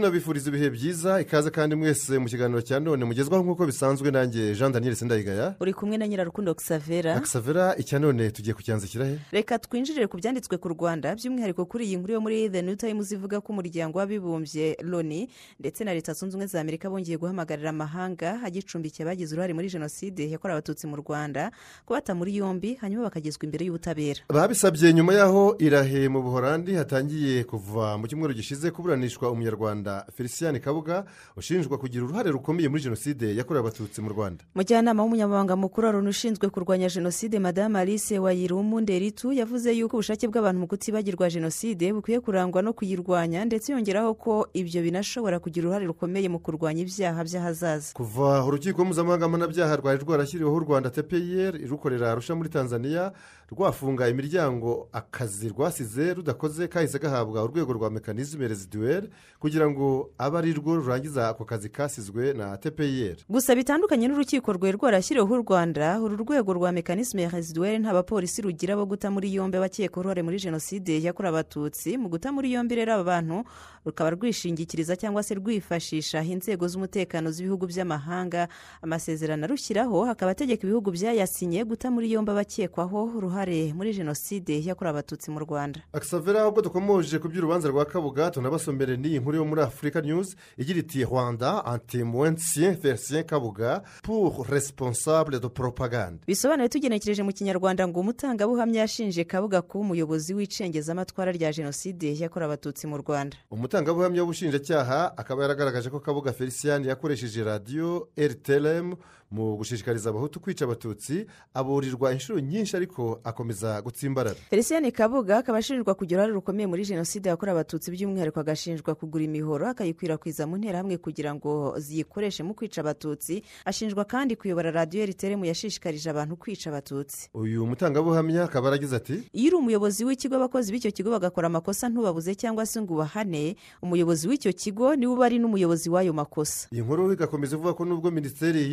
tunabifuriza ibihe byiza ikaze kandi mwese mu kiganiro cya none mugezwaho nk'uko bisanzwe nanjye jean daniel sindayigaya. Uri kumwe na nyirarukundo xavera akisavera icya none tugiye kucyanzikira he reka twinjirire ku byanditswe ku rwanda by'umwihariko kuri iyi nkuru yo muri the new times ivuga ko umuryango w'abibumbye loni ndetse na leta zunze ubumwe za amerika bongeye guhamagarira amahanga agicumbikiye abagize uruhare muri jenoside yakorewe abatutsi mu rwanda kubata muri yombi hanyuma bakagezwa imbere y'ubutabera. Babisabye nyuma y'aho irahe mu buhorandi hatangiye kuva mu cyumweru gishize kuburanishwa umunyarwanda. Felicien kabuga ushinjwa kugira uruhare rukomeye muri jenoside yakorewe abatutsi mu rwanda. Mujyanama w'umunyamabanga mukuru wa loni ushinzwe kurwanya jenoside madame alice wayirumu nderitu yavuze yuko ubushake bw'abantu mu kutibagirwa jenoside bukwiye kurangwa no kuyirwanya ndetse yongeraho ko ibyo binashobora kugira uruhare rukomeye mu kurwanya ibyaha by'ahazaza. Kuva urukiko mpuzamahanga mpanabyaha rwari rwarashyiriweho u rwanda tpir rukorera arusha muri tanzania rwafunga imiryango akazi rwasize rudakoze kahise gahabwa urwego rwa mekanizme reziduweri kugira ngo abe ari rwo rurangiza ako kazi kasizwe na tpir gusa bitandukanye n'urukiko rwari rwarashyiriweho u rwanda uru rwego rwa mekanisme reziduweri nta bapolisi rugira bo guta muri yombi abakeka uruhare muri jenoside yakorewe abatutsi. Mu guta muri yombi rero aba bantu rukaba rwishingikiriza cyangwa se rwifashisha inzego z'umutekano z'ibihugu by'amahanga. Amasezerano arushyiraho hakaba ategeka ibihugu byayasinye guta muri yombi abakekwaho uruhare muri jenoside yakorewe abatutsi mu rwanda. Akisavera ubwo dukomoje ku by'urubanza rwa kabuga tunabasomere n'iyi nkuru yo muri afurika news igira iti rwanda antimuwensien felicien kabuga pour responsable de propagande. Bisobanuye tugenekereje mu kinyarwanda ngo umutangabuhamya yashinje kabuga kuba umuyobozi w'icengezamatwara rya jenoside yakorewe abatutsi mu rwanda. Umutangabuhamya w'ubushinjacyaha akaba yaragaragaje ko kabuga felicien yakoresheje radiyo rtlm mu gushishikariza abahutu kwica abatutsi aburirwa inshuro nyinshi ariko akomeza gutsimbarara. Felicien kabuga akaba ashinjwa kugira uruhare rukomeye muri jenoside yakorewe abatutsi by'umwihariko agashinjwa kugura imihoro akayikwirakwiza mu nterahamwe kugira ngo ziyikoreshe mu kwica abatutsi ashinjwa kandi kuyobora radiyo rtlm yashishikarije abantu kwica abatutsi. Uyu mutangabuhamya akaba aragize ati iyo uri umuyobozi w'ikigo abakozi b'icyo kigo bagakora amakosa ntubabuze cyangwa se ngo ubahane umuyobozi w'icyo kigo ni we uba ari n'umuyobozi w'ayo makosa. Iyi nkuru igakomeza ivuga ko nubwo minisiteri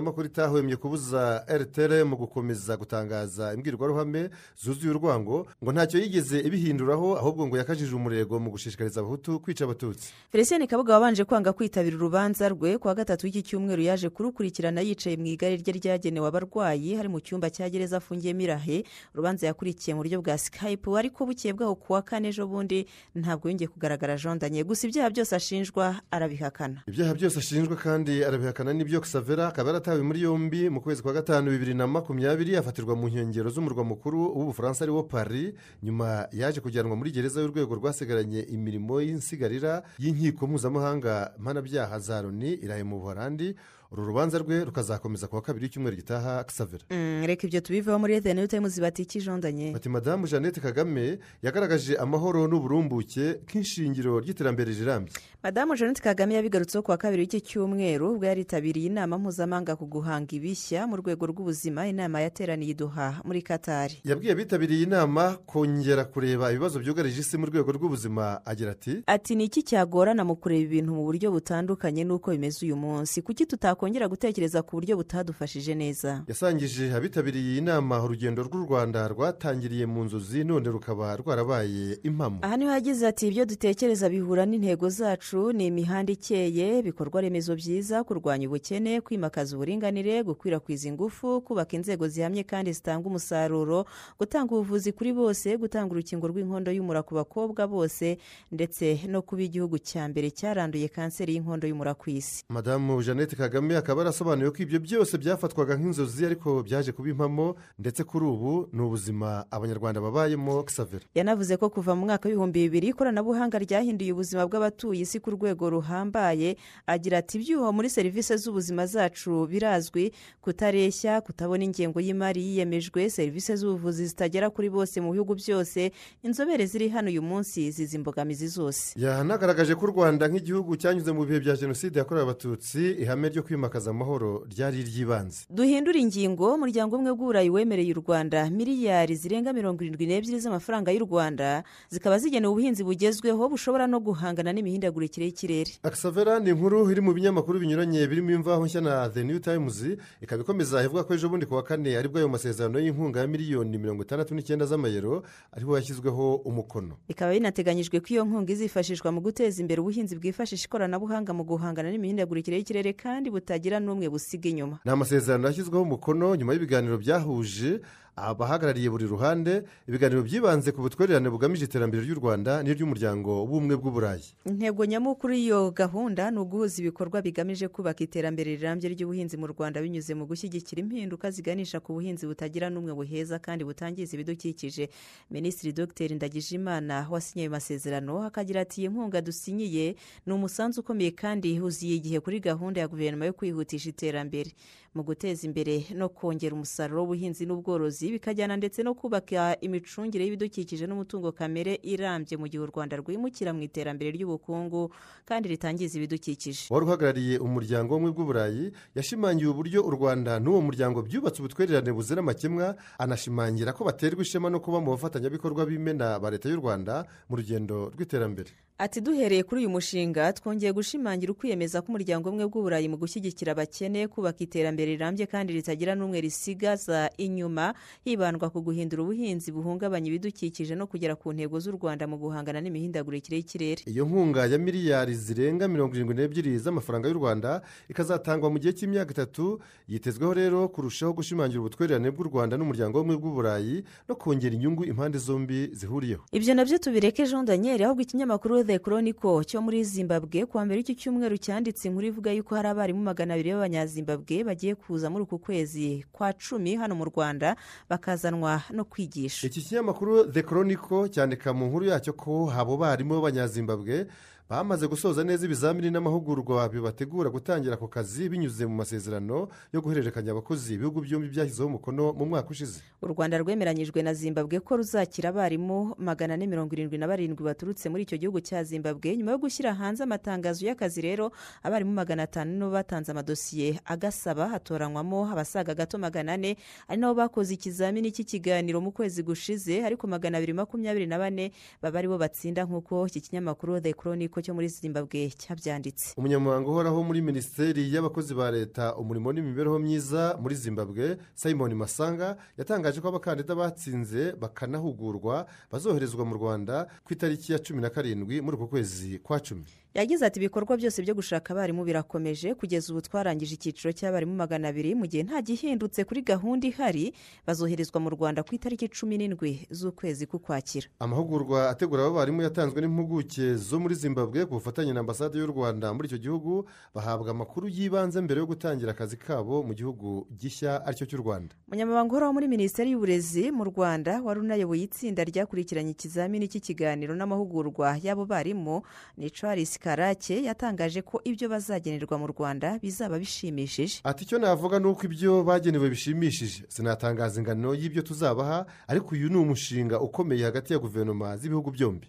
y'itangazamakuru itahwemye kubuza rtr mu gukomeza gutangaza imbwirwaruhame zuzuye urwango ngo ntacyo yigeze ibihinduraho ahubwo ngo yakajije umurego mu gushishikariza abahutu kwica abatutsi. Felicien kabuga wabanje kwanga kwitabira urubanza rwe ku wa gatatu w'iki cyumweru yaje kurukurikirana yicaye mu igare rye ryagenewe abarwayi hari mu cyumba cya gereza afungiyemo irahe urubanza yakurikiye mu buryo bwa skype ariko bukeye bwaho ku wa kane ejo bundi ntabwo yongeye kugaragara jondanye. Gusa ibyaha byose ashinjwa arabihakana. Ibyaha byose ashinjwa kandi arabihakana n'ibyo kisavera akaba yaratawe muri yombi mu kwezi kwa gatanu bibiri na makumyabiri afatirwa mu nkengero z'umurwa mukuru w'ubufaransa ari wo paris nyuma yaje kujyanwa muri gereza y'urwego rwasigaranye imirimo y'insigarira y'inkiko mpuzamahanga mpanabyaha za loni irahe mu buhorandi uru rubanza rwe rukazakomeza ku wa kabiri w'icyumweru gitaha kisavera reka ibyo tubiveho muri the new times bati ikijondanye bati madamu jeannette kagame yagaragaje amahoro n'uburumbuke nk'ishingiro ry'iterambere rirambye. Madamu jeannette kagame yabigarutseho ku wa kabiri w'iki cyumweru ubwo yaritabiriye inama mpuzamahanga ku guhanga ibishya mu rwego rw'ubuzima inama yateraniye iduha muri katari yabwiye abitabiriye inama kongera kureba ibibazo byugarije isi mu rwego rw'ubuzima agira ati ati ni iki cyagorana mu kureba ibintu mu buryo butandukanye n'uko bimeze uyu munsi? Kuki tutakongera gutekereza ku buryo butadufashije neza. Yasangije abitabiriye iyi nama urugendo rw'u rwanda rwatangiriye mu nzozi none rukaba rwarabaye impamo. Aha ni ho yagize ati ibyo dutekereza bihura n'intego zacu ni imihanda ikeye ibikorwa remezo byiza kurwanya ubukene kwimakaza uburinganire gukwirakwiza ingufu kubaka inzego zihamye kandi zitanga umusaruro gutanga ubuvuzi kuri bose gutanga urukingo rw'inkondo y'umura ku bakobwa bose ndetse no kuba igihugu cya mbere cyaranduye kanseri y'inkondo y'umura ku isi. Madamu jeannette kagame akaba yarasobanuye ko ibyo byose byafatwaga nk'inzozi ariko byaje kuba impamo ndetse kuri ubu ni ubuzima abanyarwanda babayemo kisavera yanavuze ko kuva mu mwaka w'ibihumbi bibiri ikoranabuhanga ryahinduye ubuzima bw'abatuye isi ku rwego ruhambaye. Agira ati ibyuho muri serivisi z'ubuzima zacu birazwi. Kutareshya kutabona ingengo y'imari yiyemejwe serivisi z'ubuvuzi zitagera kuri bose mu bihugu byose. Inzobere ziri hano uyu munsi zizi imbogamizi zose. Yanagaragaje ko u rwanda nk'igihugu cyanyuze mu bihe bya jenoside yakorewe abatutsi ihame ryo kwimakaza kwimakaza amahoro ryari iry'ibanze duhindura ingingo umuryango umwe bw'uburayi wemereye u rwanda miliyari zirenga mirongo irindwi n'ebyiri z'amafaranga y'u rwanda zikaba zigenewe ubuhinzi bugezweho bushobora no guhangana n'imihindagurikire y'ikirere. Akisavera ni inkuru iri mu binyamakuru binyuranye birimo imvaho nshya na the new times. Ikaba ikomeza ivuga ko ejo bundi ku wa kane ari bwo ayo masezerano y'inkunga ya miliyoni mirongo itandatu n'icyenda z'amayero ariho yashyizweho umukono. Bikaba binateganyijwe ko iyo nkunga izifashishwa mu guteza imbere ubuhinzi bwifashisha ikoranabuhanga mu guhangana n'imihindagurikire y'ikirere kandi butagira n'umwe busiga inyuma. Ni amasezerano yashyizweho umukono nyuma y'ibiganiro byahuje abahagarariye buri ruhande ibiganiro byibanze ku butwererane bugamije iterambere ry'u rwanda n'iry'umuryango w'ubumwe bw'uburayi intego nyamukuru y'iyo gahunda ni uguhuza ibikorwa bigamije kubaka iterambere rirambye ry'ubuhinzi mu rwanda binyuze mu gushyigikira impinduka ziganisha ku buhinzi butagira n'umwe buheza kandi butangiza ibidukikije. Minisitiri dr. Ndagijimana wasinye ayo masezerano akagira ati iyi nkunga dusinyiye ni umusanzu ukomeye kandi huzuye igihe kuri gahunda ya guverinoma yo kwihutisha iterambere. Mu guteza imbere no kongera umusaruro w'ubuhinzi n'ubworozi bikajyana ndetse no kubaka imicungire y'ibidukikije n'umutungo kamere irambye mu gihe u rwanda rwimukira mu iterambere ry'ubukungu kandi ritangiza ibidukikije. Wari uhagarariye umuryango w'ubumwe bw'uburayi yashimangiye uburyo u rwanda n'uwo muryango byubatse ubutwererane buzira amakemwa anashimangira ko baterwa ishema no kuba mu bafatanyabikorwa b'imena ba leta y'u rwanda mu rugendo rw'iterambere. Ati duhereye kuri uyu mushinga twongeye gushimangira ukwiyemeza k'umuryango umwe bw'uburayi mu gushyigikira abakene kubaka iterambere rirambye kandi ritagira n'umwe risigaza inyuma hibandwa ku guhindura ubuhinzi buhungabanya ibidukikije no kugera ku ntego z'u rwanda mu guhangana n'imihindagurikire y'ikirere. Iyo nkunga ya miliyari zirenga mirongo irindwi n'ebyiri z'amafaranga y'u rwanda ikazatangwa mu gihe cy'imyaka itatu yitezweho rero kurushaho gushimangira ubutwererane bw'u rwanda n'umuryango w'ubumwe bw'uburayi no kongera inyungu impande zombi zihuriyeho. Ibyo na byo tubireke jean daniel ahubwo ikinyamakuru the chronicle cyo muri zimbabwe kuwa mbere w'iki cyumweru cyanditse inkuru ivuga yuko hari abarimu magana abiri b'abanyazimbabwe bagiye kuza muri uku kwezi kwa cumi hano mu rwanda bakazanwa no kwigisha. Iki kinyamakuru the chronicle cyandika mu nkuru yacyo ko abo barimu b'abanyazimbabwe bamaze gusoza neza ibizamini n'amahugurwa bibategura gutangira ako kazi binyuze mu masezerano yo guhererekanya abakozi ibihugu byombi byashyizeho umukono mu mwaka ushize. U rwanda rwemeranyijwe na zimbabwe ko ruzakira abarimu magana ane mirongo irindwi na barindwi baturutse muri icyo gihugu cya zimbabwe nyuma yo gushyira hanze amatangazo y'akazi rero abarimu magana atanu nibo batanze amadosiye agasaba hatoranywamo abasaga gato magana ane ari nabo bakoze ikizamini cy'ikiganiro mu kwezi gushize ariko magana abiri makumyabiri na bane baba ari bo batsinda nk'uko iki kinyamakuru the chronicle cyo muri zimbabwe cyabyanditse. Umunyamabanga uhoraho muri minisiteri y'abakozi ba leta umurimo n'imibereho myiza muri zimbabwe simon masanga yatangaje ko abakandida batsinze bakanahugurwa bazoherezwa mu rwanda ku itariki ya cumi na karindwi muri uku kwezi kwa cumi. Yagize ati ibikorwa byose byo gushaka abarimu birakomeje. Kugeza ubu twarangije icyiciro cy'abarimu magana abiri mu gihe nta gihindutse kuri gahunda ihari bazoherezwa mu rwanda ku itariki cumi n'indwi z'ukwezi k'ukwakira. Amahugurwa ategura abo barimu yatanzwe n'impuguke zo muri zimbabwe ku bufatanye na ambasade y'u rwanda muri icyo gihugu bahabwa amakuru y'ibanze mbere yo gutangira akazi kabo mu gihugu gishya ari cyo cy'u rwanda. Umunyamabanga uhoraho muri minisiteri y'uburezi mu rwanda wari unayoboye itsinda ryakurikiranye ikizamini cy'ikiganiro n'amahugurwa y'abo barimu ni charles karake yatangaje ko ibyo bazagenerwa mu rwanda bizaba bishimishije. Ati icyo navuga ni uko ibyo bagenewe bishimishije. Sinatangaza ingano y'ibyo tuzabaha ariko uyu ni umushinga ukomeye hagati ya guverinoma z'ibihugu byombi.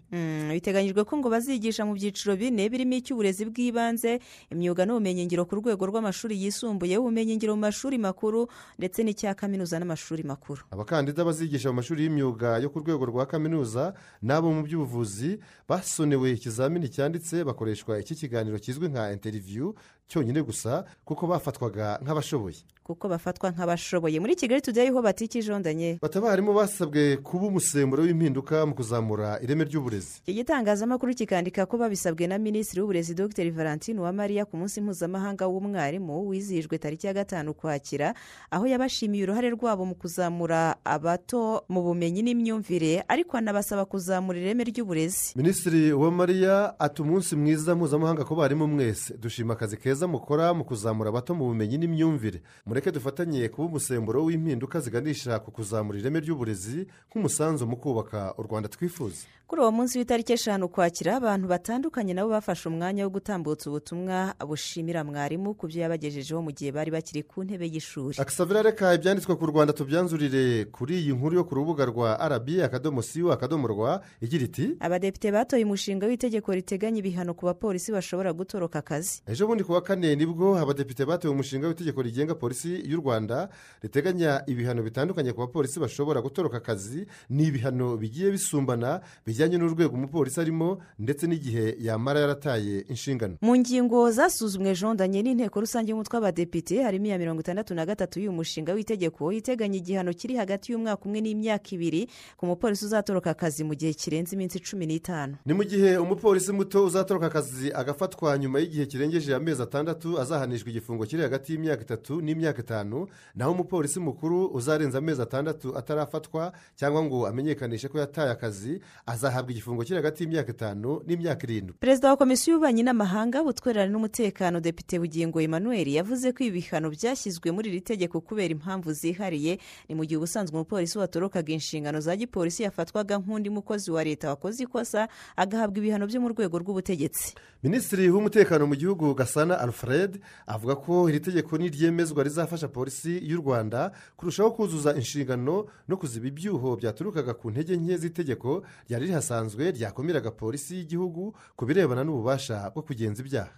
Biteganyijwe ko ngo bazigisha mu byiciro bine birimo icy'uburezi bw'ibanze imyuga n'ubumenyingiro ku rwego rw'amashuri yisumbuye ubumenyingiro mu mashuri makuru ndetse n'icya kaminuza n'amashuri makuru. Abakandida bazigisha mu mashuri y'imyuga yo ku rwego rwa kaminuza n'abo mu by'ubuvuzi basonewe ikizamini cyanditse bakoreshwa iki kiganiro kizwi nka interiviyu cyonyine gusa kuko bafatwaga nk'abashoboye. Kuko bafatwa nk'abashoboye. Muri kigali tudeyi ho batikijondanye abarimu basabwe kuba umusemburo w'impinduka mu kuzamura ireme ry'uburezi. Iki gitangazamakuru kikandika ko babisabwe na minisitiri w'uburezi dr. Valentine uwamariya ku munsi mpuzamahanga w'umwarimu wizihijwe tariki ya gatanu ukwakira aho yabashimiye uruhare rwabo mu kuzamura abato mu bumenyi n'imyumvire ariko anabasaba kuzamura ireme ry'uburezi. Minisitiri uwamariya ati umunsi mwiza mpuzamahanga ku barimu mwese. Dushima akazi keza mukora mu kuzamura abato mu bumenyi n'imyumvire. Mureke dufatanye kuba umusemburo w'impinduka ziganisha ku kuzamura ireme ry'uburezi nk'umusanzu mu kubaka u rwanda twifuza. Kuri uwo munsi w'itariki eshanu ukwakira abantu batandukanye nabo bafashe umwanya wo gutambutsa ubutumwa bushimira mwarimu ku byo yabagejejeho mu gihe bari bakiri ku ntebe y'ishuri. Akisabira reka ibyanditswe ku rwanda tubyanzurire kuri iyi nkuru yo ku rubuga rwa arabi akadomo siyo akadomo rwa igira iti abadepite batoye umushinga w'itegeko riteganya ibihano ku bapolisi bashobora gutoroka akazi. Ejo bundi ku wa kane ni bwo abadepite batowe umushinga w'itegeko rigenga polisi y'u rwanda riteganya ibihano bitandukanye ku bapolisi bashobora gutoroka akazi ni ibihano bigiye bisumbana bijyanye n'urwego umupolisi arimo ndetse n'igihe yamara yarataye inshingano. Mu ngingo zasuzumwe jondanye n'inteko rusange y'umutwe w'abadepite harimo iya mirongo itandatu na gatatu y'uyu mushinga w'itegeko iteganya igihano kiri hagati y'umwaka umwe n'imyaka ibiri ku mupolisi uzatoroka akazi mu gihe kirenze iminsi cumi n'itanu. Ni mu gihe umupolisi muto uzatoroka akazi agafatwa nyuma y'igihe kirengeje amezi atandatu azahanishwa igifungo kiri hagati y'imyaka itatu n'imyaka itanu naho umupolisi mukuru uzarenza amezi atandatu atarafatwa cyangwa ngo amenyekanishe ko yataye akazi azahabwa igifungo kiri hagati y'imyaka itanu n'imyaka irindwi. Perezida wa komisiyo y'ububanyi n'amahanga ubutwererane n'umutekano depite bugingo emmanuel yavuze ko ibi bihano byashyizwe muri iri tegeko kubera impamvu zihariye. Ni mu gihe ubusanzwe umupolisi watorokaga inshingano za gipolisi yafatwaga nk'undi mukozi wa leta wakoze ikosa agahabwa ibihano byo mu rwego rw'ubutegetsi. Minisitiri w'umutekano mu gihugu gasana alfred avuga ko iri tegeko niryemezwa rizafasha polisi y'u rwanda kurushaho kuzuza inshingano no kuziba ibyuho byaturukaga ku ntege nke z'itegeko ryari rihasanzwe ryakumiraga polisi y'igihugu ku birebana n'ububasha bwo kugenza ibyaha.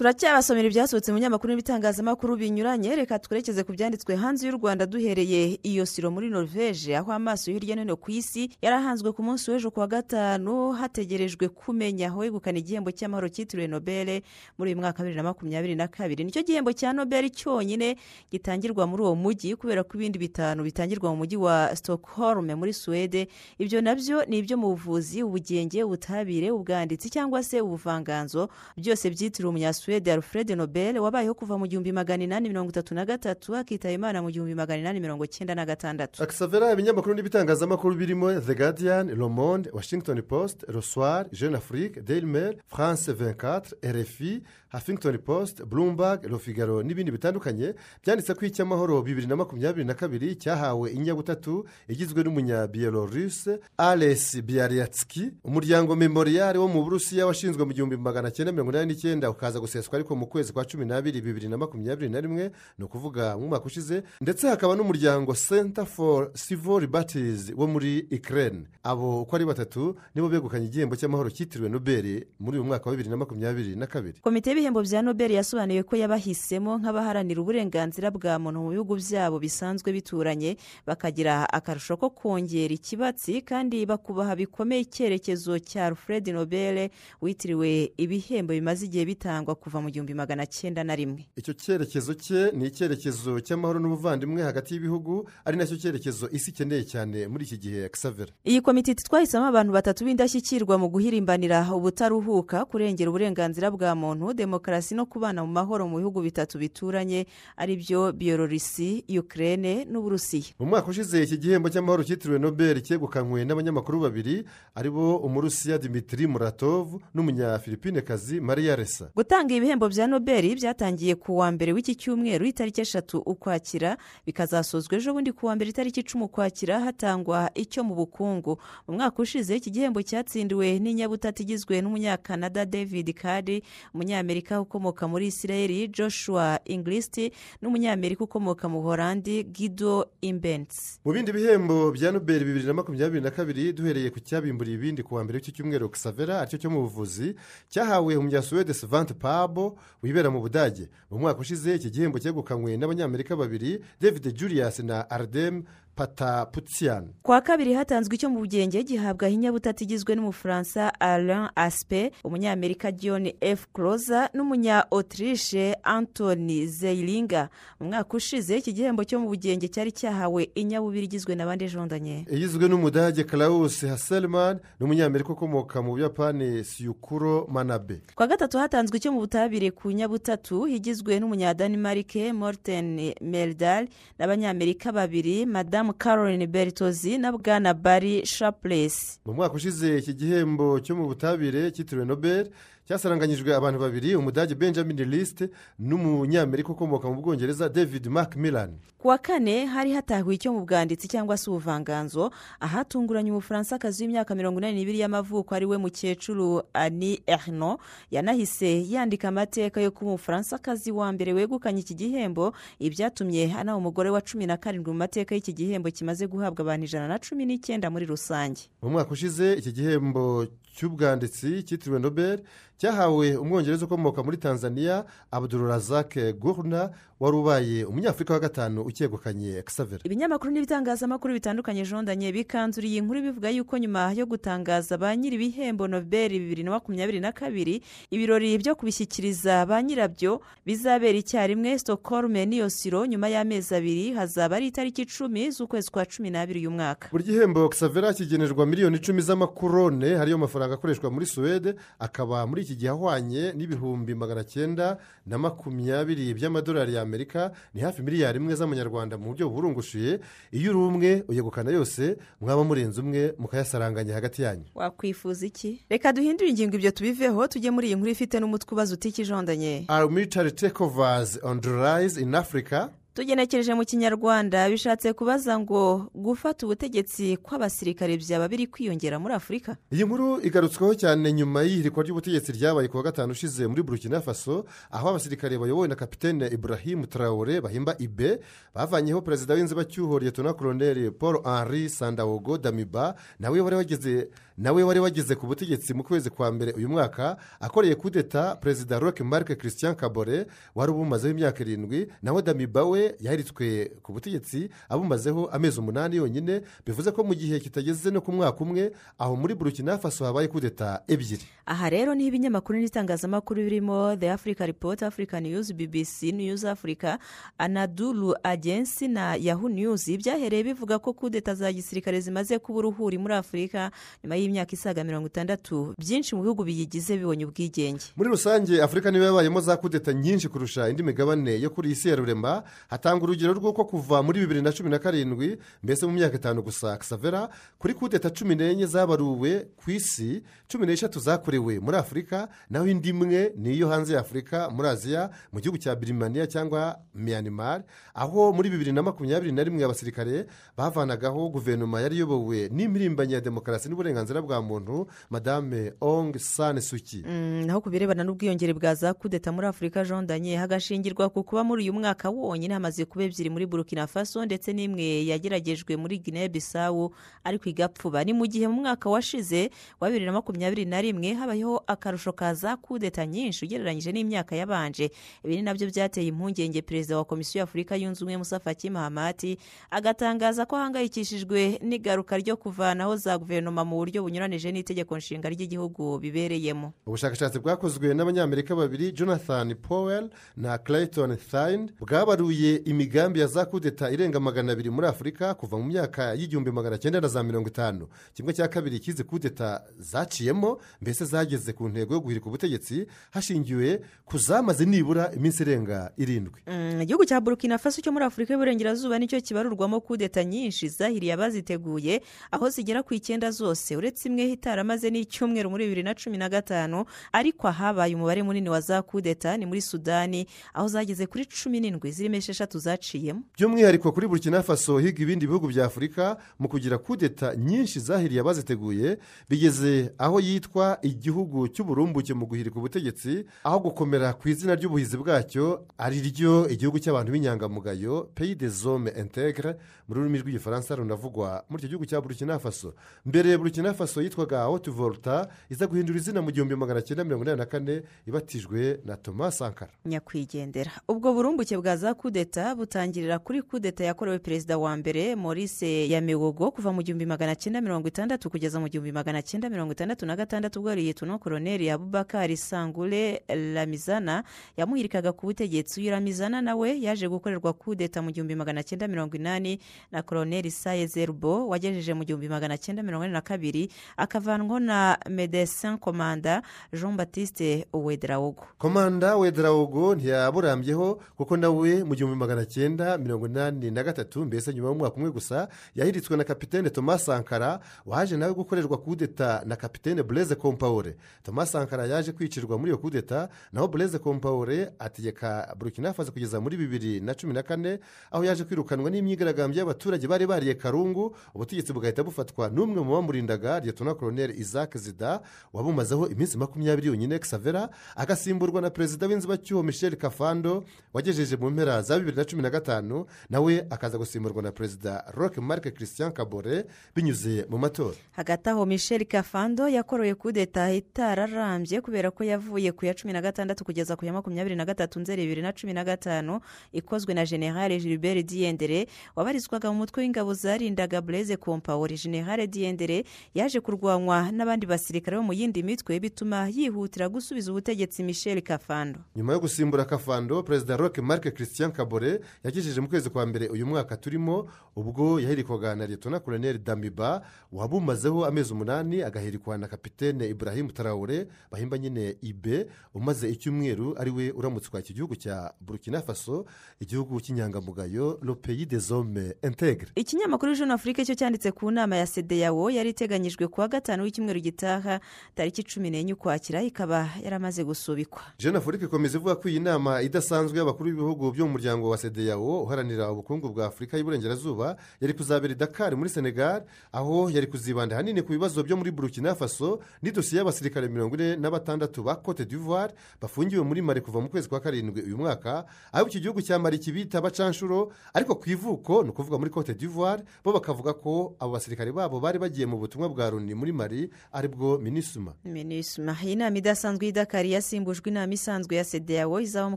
Turacyabasomera ibyasohotse mu binyamakuru n'ibitangazamakuru binyuranye reka twerekeze ku byanditswe hanze y'u rwanda duhereye iyo siro muri norvege aho amaso hirya no hino ku isi yarahanzwe ku munsi w'ejo kuwa gatanu hategerejwe kumenya aho wegukana igihembo cy'amahoro cyitiriwe nobel muri uyu mwaka wa bibiri na makumyabiri na kabiri. Nicyo gihembo cya nobel cyonyine gitangirwa muri uwo mujyi kubera ko ibindi bitanu bitangirwa mu mujyi wa stockholm muri suwede ibyo na byo ni ibyo mu buvuzi ubugenge ubutabire ubwanditsi cyangwa se ubuvanganzo byose byitiriwe umunyasuwede suwede alfred nobel wabayeho kuva mu gihumbi magana inani mirongo itatu na gatatu akitaba imana mu gihumbi magana inani mirongo icyenda na gatandatu. Akisavera ibinyamakuru n'ibitangazamakuru birimo the guardian le monde washington post rosoir jeune afrique daily mail france 24 rfi huffington post bloomberg le figaro n'ibindi bitandukanye byanditse ko icy'amahoro bibiri na makumyabiri na kabiri cyahawe inyabutatu igizwe n'umunyabiyeloruse ales biaryatski umuryango memorial wo mu burusiya washinzwe mu gihumbi magana cyenda mirongo inani n'icyenda ukaza guseswa ariko mu kwezi kwa cumi n'abiri bibiri na makumyabiri na rimwe ni ukuvuga mu mwaka ushize ndetse hakaba n'umuryango center for civil liberties wo muri ikirere abo uko ari batatu nibo begukanye igihembo cy'amahoro cyitiriwe nobel muri uyu mwaka wa bibiri na makumyabiri na kabiri. Y'ibihembo bya nobel yasobanuye ko yabahisemo nk'abaharanira uburenganzira bwa muntu mu bihugu byabo bisanzwe bituranye bakagira akarusho ko kongera ikibatsi kandi bakubaha bikomeye icyerekezo cya alfred nobel witiriwe ibihembo bimaze igihe bitangwa kuva mu gihumbi magana cyenda na rimwe. Icyo cyerekezo cye ni icyerekezo cy'amahoro n'ubuvandimwe hagati y'ibihugu ari na cyo cyerekezo isi ikeneye cyane muri iki gihe kisavera iyi komite twahisemo abantu batatu b'indashyikirwa mu guhirimbanira ubutaruhuka kurengera uburenganzira bwa muntu demokarasi no kubana mu mahoro mu bihugu bitatu bituranye ari byo biyororisi ukirere n'uburusiya. Mu mwaka ushize iki gihembo cy'amahoro cyitiriwe nobel cyegukanywe n'abanyamakuru babiri ari bo umurusiya dimitiri muratovu n'umunyafilipinekazi mariya resa gutanga ibihembo bya nobel byatangiye ku wa mbere w'iki cyumweru itariki eshatu ukwakira bikazasozwa ejo bundi ku wa mbere itariki icumi ukwakira hatangwa icyo mu bukungu. Mu mwaka ushize iki gihembo cyatsindiwe n'inyabutatu igizwe n'umunyakanada david kadi umunyamerika ukomoka muri israel joshua inglisiti n'umunyamerika ukomoka mu buhorandi gido imbensi mu bindi bihembo bya nobel bibiri na makumyabiri na kabiri duhereye ku cyabimburiye ibindi ku wa mbere w'iki cyumweru kisavera ari cyo cyo mu buvuzi cyahawe umunyasuwede savante pabo wibera mu budage. Mu mwaka ushize iki gihembo cyegukanywe n'abanyamerika babiri david julius na ardem pataputiyani kwa kabiri hatanzwe icyo mu bugenge gihabwa inyabutatu igizwe n'umufaransa alain aspe umunyamerika john f. Cloza n'umunya autriche antoni zeyiringa mu mwaka ushize iki gihembo cyo mu bugenge cyari cyahawe inyabubiri igizwe na bande jondanye igizwe n'umudage klaus haselman n'umunyamerika ukomoka mu buyapani siyukuro manabe. Kwa gatatu hatanzwe icyo mu butabire ku nyabutatu igizwe n'umunyadanimarike morten meldal n'abanyamerika babiri madamu caroline beritozi na bwana bari shapuresi mu mwaka ushize iki gihembo cyo mu butabire cyitiriwe nobel cyasaranganyijwe abantu babiri umudage benjamin lisite n'umunyamerika ukomoka mu bwongereza david macmillan. Ku wa kane hari hatahuwe icyo mu bwanditsi cyangwa se ubuvanganzo ahatunguranye umufaransakazi w'imyaka mirongo inani n'ibiri y'amavuko ari we mukecuru ani erno yanahise yandika amateka yo kuba umufaransakazi wa mbere wegukanye iki gihembo ibyatumye anaba umugore wa cumi na karindwi mu mateka y'iki gihembo kimaze guhabwa abantu ijana na cumi n'icyenda muri rusange. Mu mwaka ushize iki gihembo cy'ubwanditsi cyitiriwe nobel cyahawe umwongereza ukomoka muri tanzania abdurazak gurna wari ubaye umunyafurika wa gatanu ukegukanye xavier. Ibinyamakuru n'ibitangazamakuru bitandukanye jondanye bikanzuriye inkuru bivuga yuko nyuma yo gutangaza ba nyiri ibihembo nobel bibiri na makumyabiri na kabiri ibirori byo kubishyikiriza ba nyirabyo bizabera icyarimwe stockholm n'iyo siro nyuma y'amezi abiri hazaba ari itariki icumi z'ukwezi kwa cumi n'abiri uyu mwaka buri gihembo xavier kigenerwa miliyoni icumi z'amakorone hariyo mafaranga akoreshwa muri suwede akaba muri iki gihe ahwanye n'ibihumbi magana cyenda na makumyabiri by'amadolari y'amerika ni hafi miliyari imwe z'amanyarwanda mu buryo burungushuye. Iyo uri umwe uyegukana yose mwaba murenze umwe mukayasaranganya hagati yanyu. Wakwifuza iki? Reka duhindure ingingo ibyo tubiveho tujye muri iyi nkuru ifite n'umutwe ubaza utiki jondanye are military takeovers on the rise in africa. Tugenekereje mu kinyarwanda bishatse kubaza ngo gufata ubutegetsi kw'abasirikare byaba biri kwiyongera muri afurika? Iyi nkuru igarutsweho cyane nyuma y'ihirikwa ry'ubutegetsi ryabaye ku wa gatanu ushize muri burkina faso aho abasirikare bayobowe na kapitene ibrahim traore bahimba ibe bavanyeho perezida w'inzibacyuho liyetona koroneri paul henri sandawogo damiba nawe wari wageze nawe wari wageze ku butegetsi mu kwezi kwa mbere uyu mwaka akoreye kudeta perezida roque marc christian kabore wari ubumazeho imyaka irindwi nawe damiba we yaheritswe ku butegetsi abumazeho amezi umunani yonyine bivuze ko mu gihe kitageze no ku mwaka umwe aho muri burkina faso habaye kudeta ebyiri. Aha rero ni ho ibinyamakuru n'ibitangazamakuru birimo the africa report africa news bbc news africa anadulu agency na yahoo news. Byahereye bivuga ko kudeta za gisirikare zimaze kuba uruhuri muri afurika nyuma y'imyaka isaga mirongo itandatu. Byinshi mu bihugu biyigize bibonye ubwigenge. Muri rusange afurika niyo yabayemo za kudeta nyinshi kurusha indi migabane yo kuri iyi si ya rurema hatanga urugero rw'uko kuva muri bibiri na cumi na karindwi mbese mu myaka itanu gusa xavera kuri kudeta cumi n'enye zabaruwe ku isi cumi n'eshatu zakorewe muri afurika naho indi imwe ni iyo hanze ya afurika muri aziya mu gihugu cya birimaniya cyangwa miyanimari aho muri bibiri na makumyabiri na rimwe abasirikare bavanagaho guverinoma yari iyobowe n'impirimbanyi ya demokarasi n'uburenganzira bwa muntu madame ong san suki Mm, naho ku birebana n'ubwiyongere bwa za kudeta muri afurika jondanye hagashingirwa ku kuba muri uyu mwaka wonyine hamaze kuba ebyiri muri burkina faso ndetse n'imwe yageragejwe muri guinea bisawu ariko igapfuba. Ni mu gihe mu mwaka washize wa bibiri na makumyabiri na rimwe habayeho akarusho ka za kudeta nyinshi ugereranyije n'imyaka yabanje. Ibi ni na byo byateye impungenge. Perezida wa komisiyo y'afurika yunze ubumwe musa faki mahamati agatangaza ko ahangayikishijwe n'igaruka ryo kuvanaho za guverinoma mu buryo bunyuranije n'itegeko nshinga ry'igihugu bibereyemo. Ubushakashatsi bwakozwe n'abanyamerika babiri jonathan powell na clayton thine bwabaruye imigambi ya za kudeta irenga magana abiri muri afurika kuva mu myaka y'igihumbi magana cyenda na za mirongo itanu. Kimwe cya kabiri cy'izi kudeta zaciyemo mbese zageze ku ntego yo guhirika ubutegetsi hashingiwe ku zamaze nibura iminsi irenga irindwi. Mm, igihugu cya burkina faso cyo muri afurika y'uburengerazuba ni cyo kibarurwamo kudeta nyinshi zahiriye abaziteguye aho zigera ku icyenda zose. Uretse imwe itaramaze n'icyumweru muri bibiri na cumi na gatanu ariko ahabaye umubare munini wa za kudeta ni muri sudani aho zageze kuri cumi n'indwi zirimo esheshatu zaciyemo by'umwihariko kuri burkina faso higa ibindi bihugu bya afurika mu kugira kudeta nyinshi zahiriye abaziteguye bigeze aho yitwa igihugu cy'uburumbuke mu guhirika ubutegetsi aho gukomera ku izina ry'ubuhizi bwacyo ari ryo igihugu cy'abantu b'inyangamugayo peyi de zome integre mu rurimi rw'igifaransa runavugwa muri icyo gihugu cya burkina faso. Mbere burkina faso yitwaga hoti volta iza guhindura izina mu gihumbi magana cyenda mirongo inani na kane ibatijwe na thomas sankara. Nyakwigendera. Ubwo burumbuke bwa za kudeta butangirira kuri kudeta yakorewe perezida wa mbere maurice yamewogo kuva mu gihumbi magana cyenda mirongo itandatu kugeza mu gihumbi magana cyenda mirongo itandatu na gatandatu ubwo liyetona koroneri abubakari sangure lamizana yamuhirikaga ku butegetsi. Uyu lamizana nawe yaje gukorerwa kudeta mu gihumbi magana cyenda mirongo inani na koroneri saye zerbo wagejeje mu gihumbi magana cyenda mirongo ine na kabiri akavanwaho na medesin komanda jean batiste uwederawogo komanda wederawogo ntiyaburambyeho kuko nawe mu gihumbi magana cyenda mirongo inani na gatatu mbese nyuma y'umwaka umwe gusa yahiritswe na kapitene thomas sankara waje nawe gukorerwa kudeta na kapitene bureze kompawure thomas sankara yaje kwicirwa muri iyo kudeta naho bureze kompawure ategeka burkina faso kugeza muri bibiri na cumi na kane aho yaje kwirukanwa n'imyigaragambyo y'abaturage bari bariye karungu ubutegetsi bugahita bufatwa n'umwe mu bamurindaga liyetona koroneri isaac zida wabumazeho iminsi makumyabiri yonyine xavera agasimburwa na perezida w'inzibacyuho michel kafando wagejeje mu mpera za bibiri na cumi na gatanu nawe akaza gusimburwa na perezida roque marc christian kabore binyuze mu matora. Hagati aho michel kafando yakoroye kudeta itararambye kubera ko yavuye ku ya cumi na gatandatu kugeza ku ya makumyabiri na gatatu nzeri bibiri na cumi na gatanu ikozwe na generale gilbert diyendere wabarizwaga mu mutwe w'ingabo zarindaga bureze kompawuri generale diyendere yaje kurwanywa n'abandi basirikare bo mu yindi mitwe bituma yihutira gusubiza ubutegetsi michel kafando. Nyuma yo gusimbura kafando perezida roque marc christian kabore yagejeje mu kwezi kwa mbere uyu mwaka turimo ubwo yahirikwaga na liyetona koroneri damiba wabumazeho amezi umunani agahirikwa na kapitene ibrahim tarawure bahimba nyine ibe umaze icyumweru ari we uramutswa iki gihugu cya burkina faso igihugu cy'inyangamugayo le pays des hommes integre ikinyamakuru jeune afurike cyo cyanditse ku nama ya sedeyawo yari iteganyijwe kuwa gatanu w'icyumweru gitaha tariki cumi n'enye ukwakira ikaba yaramaze gusubikwa. Jeune afurike ikomeza ivuga ko iyi nama idasanzwe y'abakuru b'ibihugu byo mu muryango wa sedeyawo uharanira ubukungu bwa afurika y'iburengerazuba yari kuzabera dakar muri senegal aho yari kuzibanda ahanini ku bibazo byo muri burkina faso n'idosiye y'abasirikare mirongo ine na batandatu ba cote d'ivoire bafungiwe muri mari kuva mu kwezi kwa karindwi uyu mwaka aho iki gihugu cya mari kibita bacanshuro ariko ku ivuko ni ukuvuga muri cote d'ivoire bo bakavuga ko abo basirikare babo bari bagiye mu butumwa bwa loni muri mari ari bwo minisuma minisuma iyi nama idasanzwe y'idakari yasimbujwe inama isanzwe ya sedeyawo izaba mu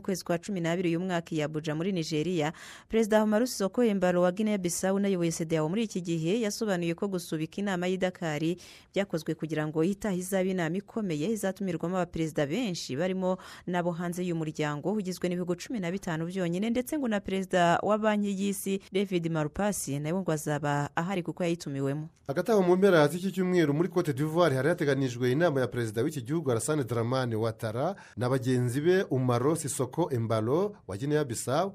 kwezi kwa cumi n'abiri uyu mwaka i abuja muri nigeria perezida hamaru soko embaro wa guinea bissau unayoboye sedeyawo muri iki gihe yasobanuye ko gusubika inama y'idakari byakozwe kugira ngo itaha izaba inama ikomeye izatumirwamo abaperezida benshi barimo n'abo hanze y'umuryango ugizwe n'ibihugu cumi na bitanu byonyine ndetse ngo na perezida wa banki y'isi david marupasi nawe ngo azaba ahari kuko yayitumiwemo. Hagati aho mu mpera z'iki cyumweru muri cote d'ivoire hari hateganijwe inama ya perezida w'iki gihugu arasane daramani watara na bagenzi be umaro sisoko embalo wa guinea bissau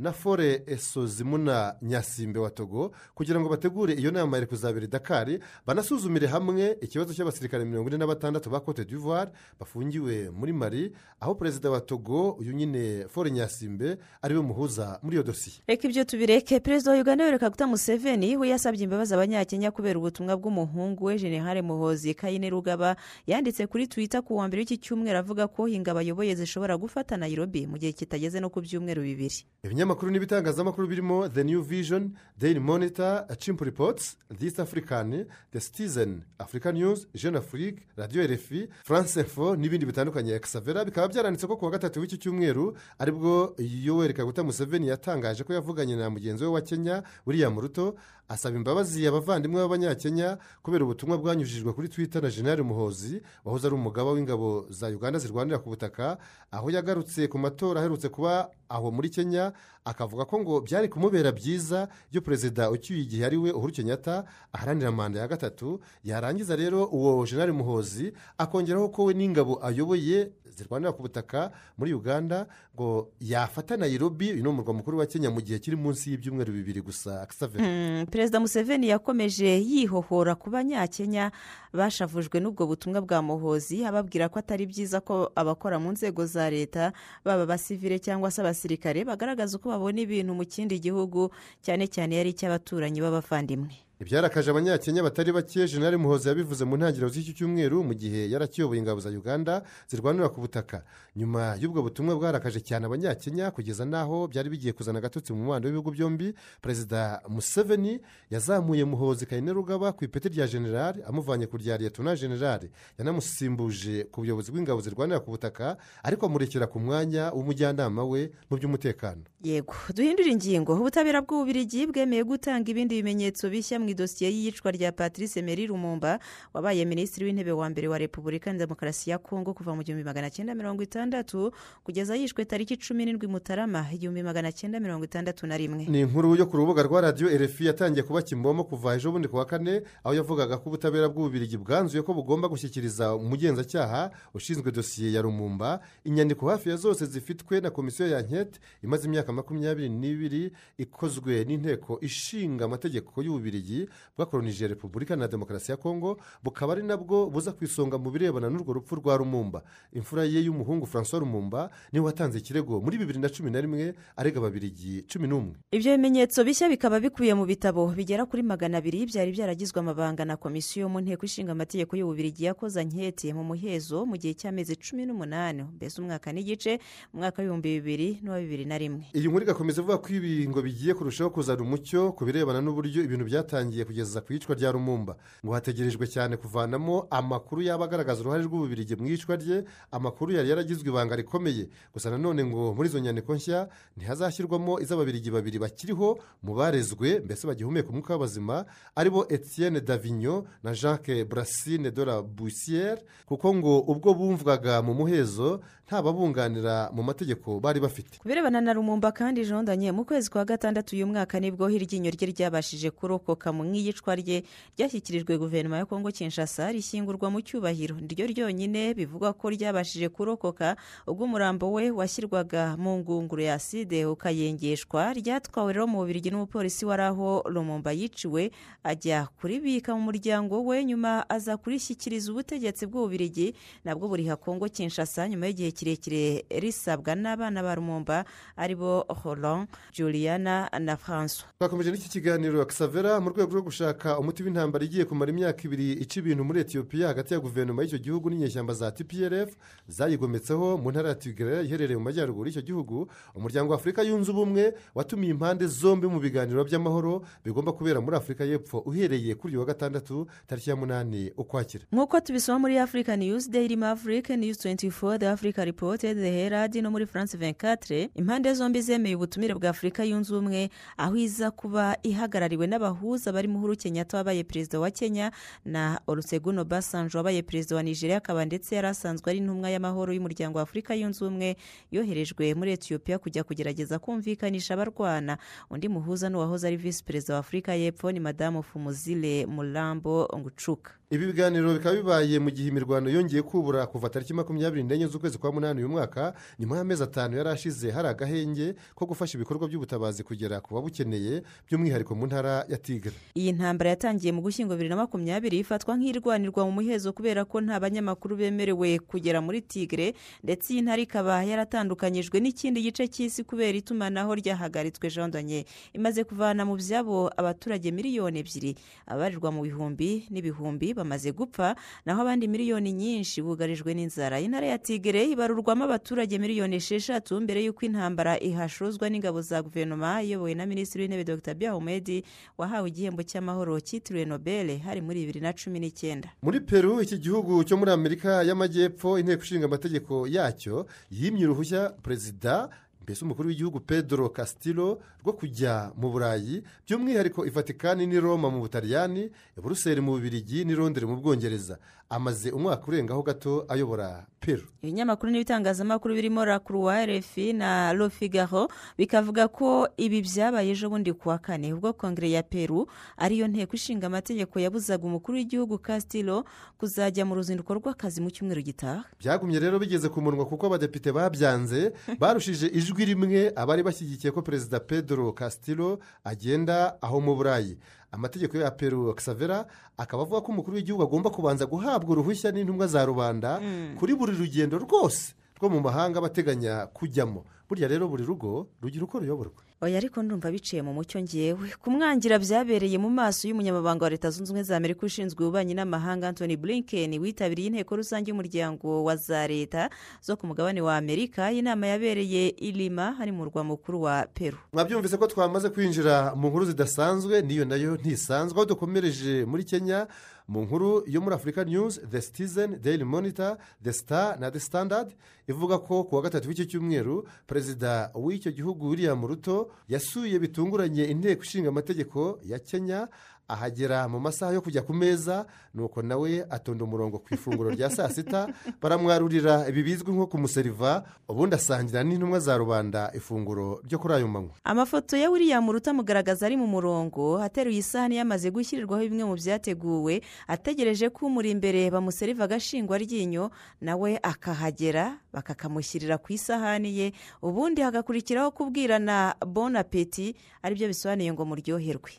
na fore esozimuna nyasimbe wa togo kugira ngo bategure iyo nama yari kuzabera dakari banasuzumire hamwe ikibazo cy'abasirikare mirongo ine na batandatu ba cote d'ivoire bafungiwe muri mari aho perezida wa togo uyu nyine fore nyasimbe ari we muhuza muri iyo dosiye reka ibyo tubireke. Perezida wa uganda yoreka guta museveni we yasabye imbabazi abanyakenya kubera ubutumwa bw'umuhungu we generale muhozi kayine rugaba yanditse kuri twita ku wa mbere w'iki cyumweru avuga ko ingabo ayoboye zishobora gufata nayirobi mu gihe kitageze no ku byumweru bibiri. Ibinyamakuru n'ibitangazamakuru birimo the new vision daily monitor chimp reports this african the citizen african news jeune afrique radio rfi france info n'ibindi bitandukanye. Exavera bikaba byaranditse ko ku wa gatatu w'iki cyumweru ari bwo yoweri kaguta museveni yatangaje ko yavuganye na mugenzi we wa kenya william ruto asaba imbabazi abavandimwe b'abanyakenya kubera ubutumwa bwanyujijwe kuri twitter na generale muhozi wahoze ari umugaba w'ingabo za uganda zirwanira ku butaka aho yagarutse ku matora aherutse kuba aho muri kenya akavuga ko ngo byari kumubera byiza iyo perezida ucyuye igihe ari we uhuru kenyatta aharanira manda ya gatatu yarangiza rero uwo generale muhozi akongeraho ko we n'ingabo ayoboye zirwanira ku butaka muri uganda ngo yafata nayirobi uyu ni umurwa mukuru wa kenya mu gihe kiri munsi y'ibyumweru bibiri gusa. Akisavera perezida museveni yakomeje yihohora ku banyakenya bashavujwe n'ubwo butumwa bwa muhozi ababwira ko atari byiza ko abakora mu nzego za leta baba abasivire cyangwa se abasirikare bagaragaza uko babona ibintu mu kindi gihugu cyane cyane yari icy'abaturanyi b'abavandimwe. Ibyarakaje abanyakenya batari bake jenali muhozi yabivuze mu ntangiriro z'iki cyumweru mu gihe yarakiyoboye ingabo za uganda zirwanira ku butaka. Nyuma y'ubwo butumwa bwarakaje cyane abanyakenya kugeza n'aho byari bigiye kuzana agatotsi mu mubano w'ibihugu byombi perezida museveni yazamuye muhozi rugaba ku ipeti rya generali amuvanye ku rya liyetona generali yanamusimbuje ku buyobozi bw'ingabo zirwanira ku butaka ariko amurekera ku mwanya w'umujyanama we mu by'umutekano. Yego duhindure ingingo. Ubutabera bw'ububirigi bwemeye gutanga ibindi bimenyetso bishya mu mu idosiye y'iyicwa rya patrice meri rumumba wabaye minisitiri w'intebe wa mbere wa repubulika demokarasi ya kongo kuva mu gihumbi magana cyenda mirongo itandatu kugeza yishwe tariki cumi n'indwi mutarama igihumbi magana cyenda mirongo itandatu na rimwe. Ni inkuru yo ku rubuga rwa radiyo erefi yatangiye kuba kimomo kuva ejo bundi ku wa kane aho yavugaga ko ubutabera bw'ububirigi bwanzuye ko bugomba gushyikiriza umugenzacyaha ushinzwe dosiye ya rumumba inyandiko hafi ya zose zifitwe na komisiyo ya nkete imaze imyaka makumyabiri n'ibiri ikozwe n'inteko ishinga amategeko y'ububirigi bwakoronije repubulika na demokarasi ya kongo bukaba ari nabwo buza ku isonga mu birebana n'urwo rupfu rwa rumumba. Imfura ye y'umuhungu francois rumumba ni we watanze ikirego muri bibiri na cumi na rimwe arega ababirigi cumi n'umwe. Ibyo bimenyetso bishya bikaba bikubiye mu bitabo bigera kuri magana abiri byari byaragizwe amabanga na komisiyo mu nteko ishinga amategeko y'ububirigi yakoze anketi mu muhezo mu gihe cy'amezi cumi n'umunani. Mbese umwaka n'igice mu mwaka w'ibihumbi bibiri n'uwa bibiri na rimwe. Iyi nkuru igakomeza ivuga ko ibi ngo bigiye kurushaho kuzana umucyo ku birebana n'uburyo ibintu byatangiye kugeza ku iyicwa rya rumumba. Ngo hategerejwe cyane kuvanamo amakuru yaba agaragaza uruhare rw'ububirigi mu iyicwa rye amakuru yari yaragizwe ibanga rikomeye. Gusa nanone ngo muri izo nyandiko nshya ntihazashyirwamo iz'ababirigi babiri bakiriho mu barezwe mbese bagihumeka umwuka w'abazima ari bo etienne davinyo na jacques brasine de la bussiere kuko ngo ubwo bumvwaga mu muhezo ntababunganira mu mategeko bari bafite. Ku birebana na rumumba kandi jondanye mu kwezi kwa gatandatu uyu mwaka ni bwo iryinyo rye ryabashije kurokoka mu iyicwa rye ryashyikirijwe guverinoma ya kongo kinshasa rishyingurwa mu cyubahiro. Niryo ryonyine bivugwa ko ryabashije kurokoka ubwo umurambo we washyirwaga mu ngunguru ya side ukayengeshwa. Ryatwawe rero mu bubirigi n'umupolisi wari aho rumumba yiciwe ajya kuribika mu muryango we nyuma aza kurishyikiriza ubutegetsi bw'ububirigi nabwo buriha kongo kinshasa nyuma y'igihe kirekire risabwa n'abana ba rumumba ari bo horon juliana na francois twakomeje n'iki kiganiro kisavera mu rwego rwo gushaka umuti w'intambara igiye kumara imyaka ibiri ica ibintu muri etiyopiya hagati ya guverinoma y'icyo gihugu n'inyeshyamba za tprf zayigometseho mu ntara ya tigre iherereye mu majyaruguru y'icyo gihugu. Umuryango wa afurika yunze ubumwe watumiye impande zombi mu biganiro by'amahoro bigomba kubera muri afurika y'epfo uhereye kuri uyu wa gatandatu tariki ya munani ukwakira. Nk'uko tubisoma muri africa news daily maverick news 24 the africa report the herald no muri france 24 impande zombi zemeye ubutumire bwa afurika yunze ubumwe aho iza kuba ihagarariwe n'abahuza barimo uhuru kenyatta wabaye perezida wa kenya na olusegun obasanjo wabaye perezida wa nigeria akaba ndetse yari asanzwe ari intumwa y'amahoro y'umuryango wa afurika yunze ubumwe yoherejwe muri etiyopiya kujya kugerageza kumvikanisha abarwana. Undi muhuza n'uwahoze ari visi perezida wa afurika y'epfo ni madamu fumuzile murambo ngucuka ibi biganiro bikaba bibaye mu gihe imirwano yongeye kubura kuva tariki makumyabiri n'enye z'ukwezi kwa munani uyu mwaka nyuma y'amezi atanu yari ashize hari agahenge ko gufasha ibikorwa by'ubutabazi kugera ku babukeneye by'umwihariko mu ntara ya tigre. Iyi ntambara yatangiye mu gushyingo bibiri na makumyabiri ifatwa nk'irwanirwa mu muhezo kubera ko nta banyamakuru bemerewe kugera muri tigre ndetse iyi ntara ikaba yaratandukanyijwe n'ikindi gice cy'isi kubera itumanaho ryahagaritswe jondanye imaze kuvana mu byabo abaturage miliyoni ebyiri. Abarirwa mu bihumbi n'ibihumbi bamaze gupfa naho abandi miliyoni nyinshi bugarijwe n'inzara. Intara ya tigre ibarurwamo abaturage miliyoni esheshatu mbere y'uko intambara ihashozwa n'ingabo za guverinoma iyobowe na minisitiri w'intebe dr. Biahumedi wahawe igihembo cy'amahoro cyitiriwe nobel hari muri bibiri na cumi n'icyenda. Muri peru iki gihugu cyo muri amerika y'amajyepfo inteko ishinga amategeko yacyo yimye uruhushya perezida mbese umukuru w'igihugu pedro castillo rwo kujya mu burayi by'umwihariko ivatikani n'i roma mu butaliyani buruseli mu bubirigi n'i londres mu bwongereza. Amaze umwaka urengaho gato ayobora peru. Ibinyamakuru n'ibitangazamakuru birimo croix rfi na lo figaro bikavuga ko ibi byabaye ejo bundi ku wa kane. Ubwo kongere ya peru ariyo nteko ishinga amategeko yabuzaga umukuru w'igihugu castillo kuzajya mu ruzinduko rw'akazi mu cyumweru gitaha. Byagumye rero bigeze ku munwa kuko abadepite babyanze barushije ijwi rimwe abari bashyigikiye ko perezida pedro castillo agenda aho mu burayi. Amategeko ya peru xavera akaba avuga ko umukuru w'igihugu agomba kubanza guhabwa uruhushya n'intumwa za rubanda kuri buri rugendo rwose rwo mu mahanga bateganya kujyamo. Burya rero buri rugo rugira uko ruyoborwa. Oya ariko ndumva biciye mu mucyo ngewe kumwangira byabereye mu maso y'umunyamabanga wa leta zunze ubumwe za amerika ushinzwe ububanyi n'amahanga anthony blinken witabiriye inteko rusange y'umuryango wa za leta zo ku mugabane wa amerika. Inama yabereye irima hari mu murwa mukuru wa peru. Mwabyumvise ko twamaze kwinjira mu nkuru zidasanzwe n'iyo na yo ntisanzwe. Aho dukomereje muri kenya mu nkuru yo muri afurika news the citizen daily monitor the star na the standard ivuga ko ku wa gatatu w'icyo cyumweru perezida w'icyo gihugu william ruto yasuye bitunguranye inteko ishinga amategeko ya kenya ahagera mu masaha yo kujya ku meza nuko nawe atonda umurongo ku ifunguro rya saa sita baramwarurira. Ibi bizwi nko kumuseriva ubundi asangira n'intumwa za rubanda ifunguro ryo kuri ayo manywa. Amafoto ya william ruta amugaragaza ari mu murongo ateruye isahani yamaze gushyirirwaho bimwe mu byateguwe ategereje ko umuri imbere bamuseriva agashingwa ryinyo nawe akahagera bakakamushyirira ku isahani ye ubundi hagakurikiraho kubwirana bon apeti ari byo bisobanuye ngo muryoherwe.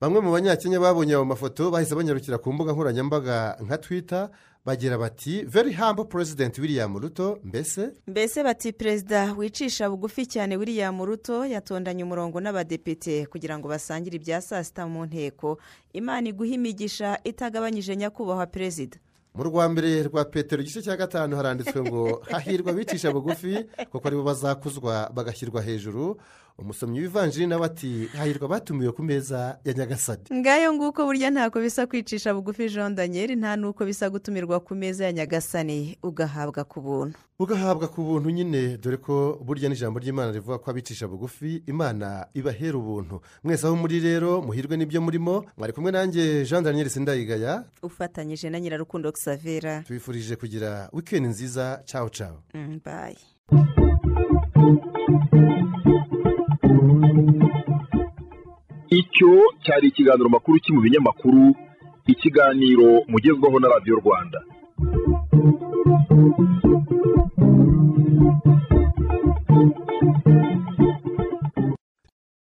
Bamwe mu banyakenya babonye ayo mafoto bahise banyarukira ku mbuga nkoranyambaga nka twita bagira bati very humble president william ruto mbese? Mbese bati perezida wicisha bugufi cyane william ruto yatondanye umurongo n'abadepite kugira ngo basangire ibya saa sita mu nteko. Imana iguha imigisha itagabanyije nyakubahwa perezida. Mu rwa mbere rwa petero igice cya gatanu haranditswe ngo hahirwa abicisha bugufi kuko ari bo bazakuzwa bagashyirwa hejuru. Umusomyi w'ivanjiri nawe ati hahirwa batumiwe ku meza ya nyagasani. Ngayo nguko burya ntako bisa kwicisha bugufi jean daniel nta n'uko bisa gutumirwa ku meza ya nyagasani ugahabwa ku buntu. Ugahabwa ku buntu nyine dore ko burya n'ijambo ry'imana rivuga ko abicisha bugufi imana ibahera ubuntu. Mwese aho muri rero muhirwe n'ibyo murimo mwari kumwe nanjye jean daniel sindayigaya. Ufatanyije na nyirarukundo xavera tubifurije kugira wikendi nziza. Cawo cawo bayi icyo cyari ikiganiro makuru ki mu binyamakuru? Ikiganiro mugezwaho na radiyo rwanda.